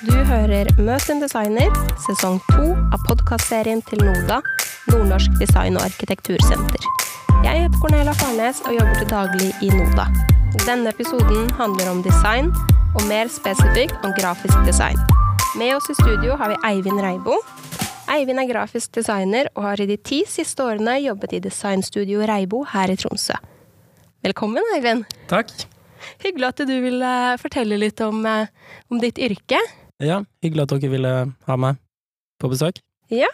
Du hører Møt en designer, sesong to av podkastserien til NODA, Nordnorsk design- og arkitektursenter. Jeg heter Cornelia Farnes og jobber til daglig i NODA. Denne episoden handler om design, og mer spesifikt om grafisk design. Med oss i studio har vi Eivind Reibo. Eivind er grafisk designer og har i de ti siste årene jobbet i designstudio Reibo her i Tromsø. Velkommen, Eivind. Takk. Hyggelig at du vil fortelle litt om, eh, om ditt yrke. Ja, hyggelig at dere ville ha meg på besøk. Ja.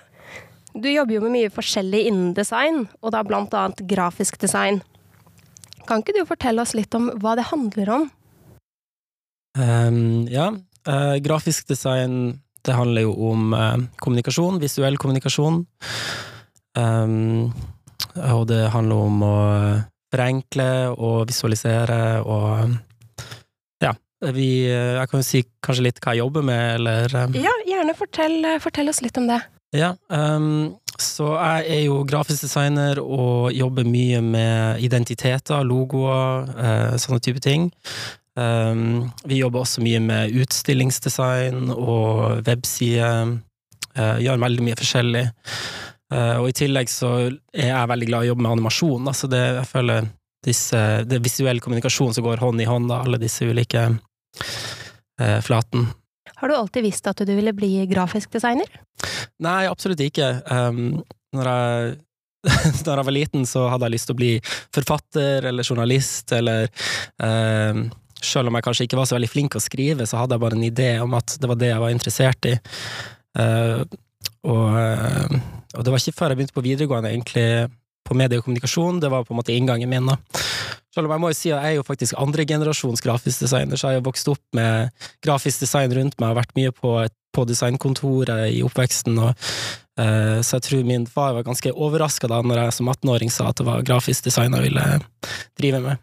Du jobber jo med mye forskjellig innen design, og da blant annet grafisk design. Kan ikke du fortelle oss litt om hva det handler om? Um, ja, uh, grafisk design det handler jo om uh, kommunikasjon, visuell kommunikasjon. Um, og det handler om å forenkle og visualisere og vi Jeg kan jo si kanskje litt hva jeg jobber med, eller um, Ja, gjerne fortell, fortell, oss litt om det. Ja, um, så jeg er jo grafisk designer og jobber mye med identiteter, logoer, uh, sånne type ting. Um, vi jobber også mye med utstillingsdesign og websider. Uh, gjør veldig mye forskjellig. Uh, og i tillegg så er jeg veldig glad i å jobbe med animasjon. Altså det, jeg føler disse, det er visuell kommunikasjon som går hånd i hånd, da, alle disse ulike eh, flaten. Har du alltid visst at du ville bli grafisk designer? Nei, absolutt ikke. Um, når jeg da jeg var liten, så hadde jeg lyst til å bli forfatter eller journalist, eller eh, Selv om jeg kanskje ikke var så veldig flink å skrive, så hadde jeg bare en idé om at det var det jeg var interessert i. Eh, og, uh, og, det var ikke før jeg begynte på videregående, egentlig, på medie og kommunikasjon, det var på en måte inngangen min. da. Selv om jeg må jo si at jeg er jo faktisk andregenerasjons grafisk designer, så jeg har vokst opp med grafisk design rundt meg, og vært mye på, på designkontoret i oppveksten. og uh, Så jeg tror min far var ganske overraska da når jeg som 18-åring sa at det var grafisk design jeg ville drive med.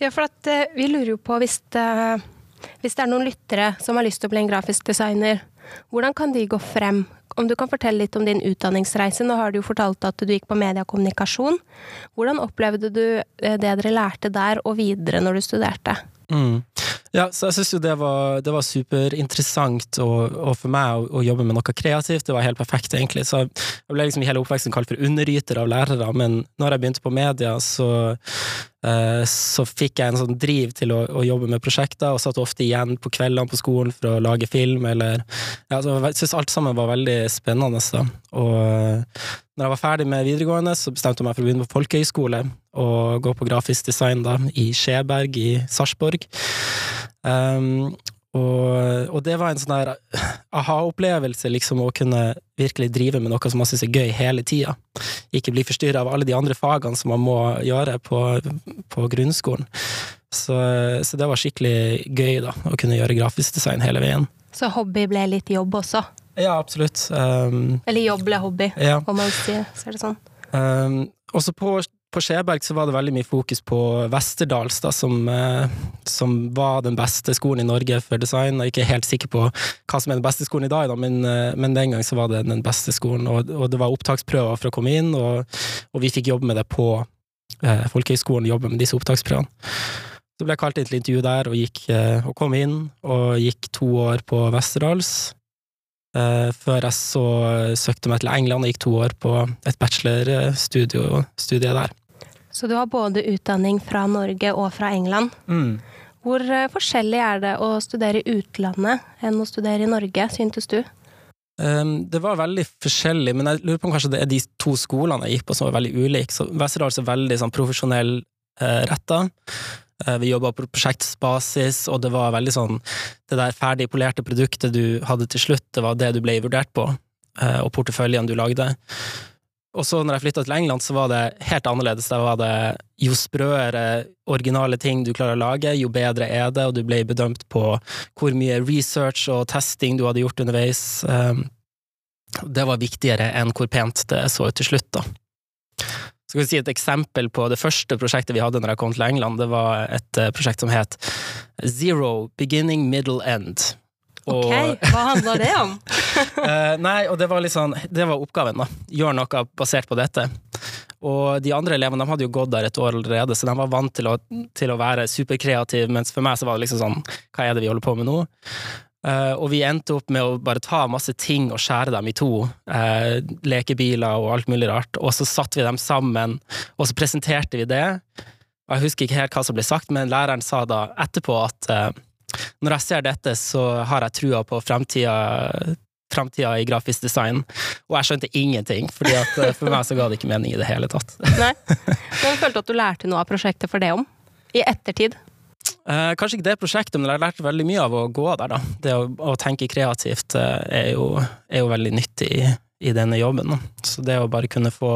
Ja, for at uh, vi lurer jo på hvis det, hvis det er noen lyttere som har lyst til å bli en grafisk designer, hvordan kan de gå frem? Om du kan fortelle litt om din utdanningsreise. Nå har du jo fortalt at du gikk på mediekommunikasjon. Hvordan opplevde du det dere lærte der, og videre når du studerte? Mm. Ja, så jeg syns jo det var, det var superinteressant, og, og, for meg å, å, jobbe med noe kreativt, det var helt perfekt, egentlig. Så jeg ble liksom i hele oppveksten kalt for underryter av lærere, men når jeg begynte på media, så, eh, så fikk jeg en sånn driv til å, å, jobbe med prosjekter, og satt ofte igjen på kveldene på skolen for å lage film, eller ja, Jeg syns alt sammen var veldig spennende, da. Og når jeg var ferdig med videregående, så bestemte jeg meg for å begynne på folkehøyskole og gå på grafisk design da, i Skjeberg i Sarpsborg. Um, og, og, det var en sånn der aha-opplevelse, liksom, å kunne virkelig drive med noe som man syns er gøy hele tida. Ikke bli forstyrra av alle de andre fagene som man må gjøre på, på grunnskolen. Så, så, det var skikkelig gøy, da, å kunne gjøre grafisk design hele veien. Så hobby ble litt jobb også? Ja, absolutt. Um, Eller jobb ble hobby, ja. om man sier det sånn. Um, også på på Skjeberg så var det veldig mye fokus på Westerdals, da, som, eh, som, var den beste skolen i Norge for design. Jeg er ikke helt sikker på hva som er den beste skolen i dag, da, men, eh, men, den gang så var det den beste skolen. Og, og det var opptaksprøver for å komme inn, og, og vi fikk jobbe med det på eh, folkehøgskolen, jobbe med disse opptaksprøvene. Så ble jeg kalt inn til intervju der, og, gikk, eh, og kom inn, og gikk to år på Westerdals. Uh, før jeg så søkte meg til England og gikk to år på et bachelorstudie der. Så du har både utdanning fra Norge og fra England. Mm. Hvor uh, forskjellig er det å studere i utlandet enn å studere i Norge, syntes du? Um, det var veldig forskjellig, men jeg lurer på om kanskje det er de to skolene jeg gikk på som var veldig ulike. Så Westerdals er veldig sånn profesjonell uh, retta. Vi jobba på prosjektsbasis, og det var veldig sånn Det der ferdig polerte produktet du hadde til slutt, det var det du ble vurdert på, og porteføljen du lagde. Og så når jeg flytta til England, så var det helt annerledes. Der var det jo sprøere originale ting du klarer å lage, jo bedre er det, og du ble bedømt på hvor mye research og testing du hadde gjort underveis. Det var viktigere enn hvor pent det så ut til slutt, da. Skal vi si Et eksempel på det første prosjektet vi hadde når jeg kom til England, det var et prosjekt som het Zero Beginning Middle End. Og, ok, hva handla det om? uh, nei, og det var litt sånn Det var oppgaven, da. Gjør noe basert på dette. Og de andre elevene de hadde jo gått der et år allerede, så de var vant til å, til å være superkreative, mens for meg så var det liksom sånn Hva er det vi holder på med nå? Uh, og vi endte opp med å bare ta masse ting og skjære dem i to. Uh, lekebiler og alt mulig rart. Og så satte vi dem sammen, og så presenterte vi det. Og jeg husker ikke helt hva som ble sagt, men læreren sa da etterpå at uh, når jeg ser dette, så har jeg trua på fremtida framtida i grafisk design, og jeg skjønte ingenting, fordi at eh, for meg så ga det ikke mening i det hele tatt. Nei, Men følte at du lærte noe av prosjektet for det om? I ettertid? Eh, kanskje ikke det prosjektet, men jeg har lært veldig mye av å gå der, da. Det å, å tenke kreativt eh, er, jo, er, jo, veldig nyttig i, i denne jobben. Så det å bare kunne få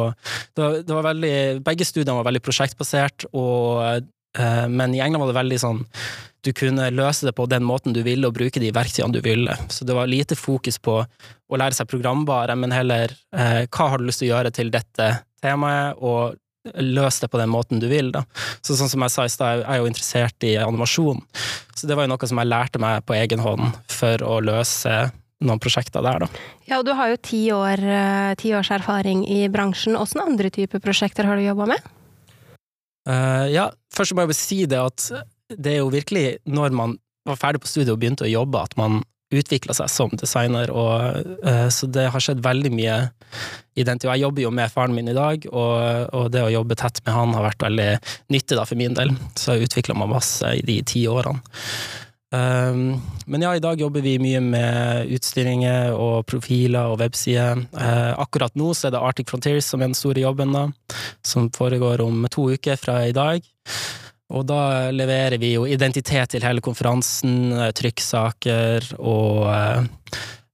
det var, det var veldig, Begge studiene var veldig prosjektbasert, og, eh, men i England var det veldig sånn du kunne løse det på den måten du ville, og bruke de verktøyene du ville. Så det var lite fokus på å lære seg programbare, men heller eh, hva har du lyst til å gjøre til dette temaet, og løse det på den måten du vil. Da. Så sånn som jeg sa i stad, jeg er jo interessert i animasjon, så det var jo noe som jeg lærte meg på egen hånd for å løse noen prosjekter der, da. Ja, og du har jo ti, år, eh, ti års erfaring i bransjen. Åssen andre typer prosjekter har du jobba med? Uh, ja, først må jeg bare si det at det er jo virkelig når man var ferdig på studiet og begynte å jobbe, at man utvikla seg som designer, og, uh, så det har skjedd veldig mye i den tida. Jeg jobber jo med faren min i dag, og, og, det å jobbe tett med han har vært veldig nyttig da, for min del. Så jeg utvikla meg masse i de ti årene. Um, men ja, i dag jobber vi mye med utstillinger og profiler og websider. Uh, akkurat nå så er det Arctic Frontiers som er den store jobben, da, som foregår om to uker fra i dag. Og da leverer vi jo identitet til hele konferansen, eh, trykksaker og eh,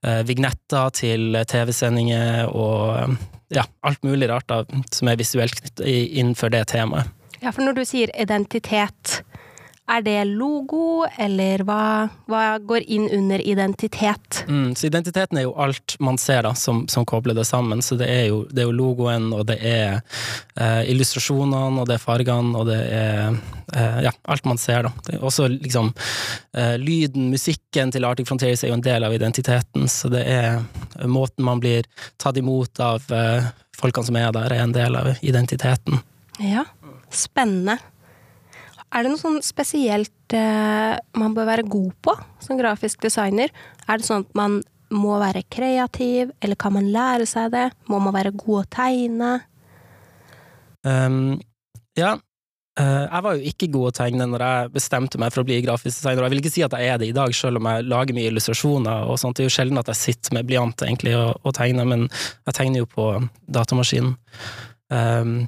eh, vignetter til TV-sendinger og ja, alt mulig rart da, som er visuelt knyttet innenfor det temaet. Ja, for når du sier identitet, er det logo, eller hva, hva går inn under identitet? Mm, så identiteten er jo alt man ser da, som, som kobler det sammen. Så det er jo, det er jo logoen, og det er eh, illustrasjonene, og det er fargene, og det er eh, ja, alt man ser, da. Det er også liksom eh, lyden, musikken til Arctic Frontiers er jo en del av identiteten, så det er måten man blir tatt imot av eh, folkene som er der, er en del av identiteten. Ja, spennende. Er det noe sånn spesielt eh, man bør være god på som grafisk designer? Er det sånn at man må være kreativ, eller kan man lære seg det? Må man være god å tegne? Um, ja. Uh, jeg var jo ikke god å tegne når jeg bestemte meg for å bli grafisk designer. Jeg vil ikke si at jeg er det i dag, selv om jeg lager mye illustrasjoner og sånt. Det er jo sjelden at jeg sitter med blyant egentlig og, og tegner, men jeg tegner jo på datamaskinen. Um,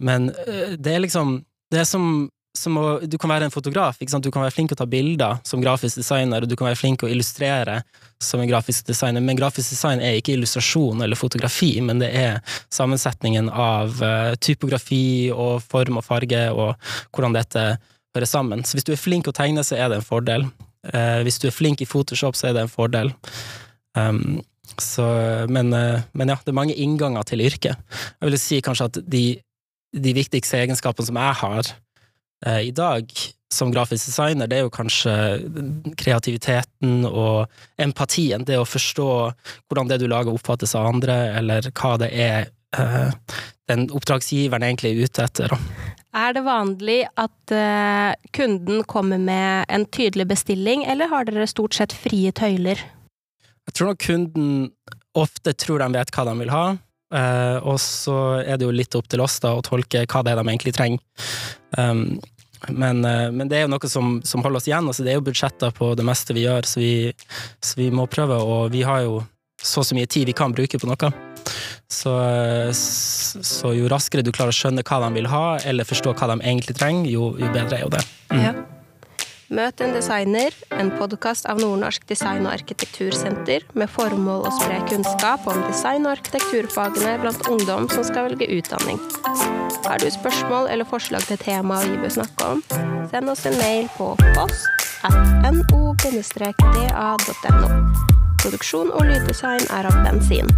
men uh, det er liksom Det som å, du kan være en fotograf, du kan være flink til å ta bilder som grafisk designer, og du kan være flink til å illustrere som en grafisk designer, men grafisk design er ikke illustrasjon eller fotografi, men det er sammensetningen av uh, typografi og form og farge, og hvordan dette hører sammen. Så hvis du er flink til å tegne, så er det en fordel. Uh, hvis du er flink i Photoshop, så er det en fordel. Um, så, men, uh, men, ja, det er mange innganger til yrket. Jeg vil si kanskje at de, de viktigste egenskapene som jeg har, i dag som grafisk designer, det er jo kanskje kreativiteten og empatien. Det å forstå hvordan det du lager oppfattes av andre, eller hva det er eh, den oppdragsgiveren egentlig er ute etter. Er det vanlig at uh, kunden kommer med en tydelig bestilling, eller har dere stort sett frie tøyler? Jeg tror nok kunden ofte tror de vet hva de vil ha, og så er det jo litt opp til oss da å tolke hva det er de egentlig trenger. Men, eh, men, det er jo noe som, som, holder oss igjen. Altså det er jo budsjetter på det meste vi gjør, så vi, så vi, må prøve. Og vi har jo så så mye tid vi kan bruke på noe. Så, så jo raskere du klarer å skjønne hva de vil ha, eller forstå hva de egentlig trenger, jo, jo bedre er jo det. Mm. Ja. Møt en designer, en podkast av Nordnorsk design- og arkitektursenter med formål å spre kunnskap om design- og arkitekturfagene blant ungdom som skal velge utdanning. Har du spørsmål eller forslag til tema vi bør snakke om, send oss en mail på post at no-da.no. Produksjon og lyddesign er av Bensin.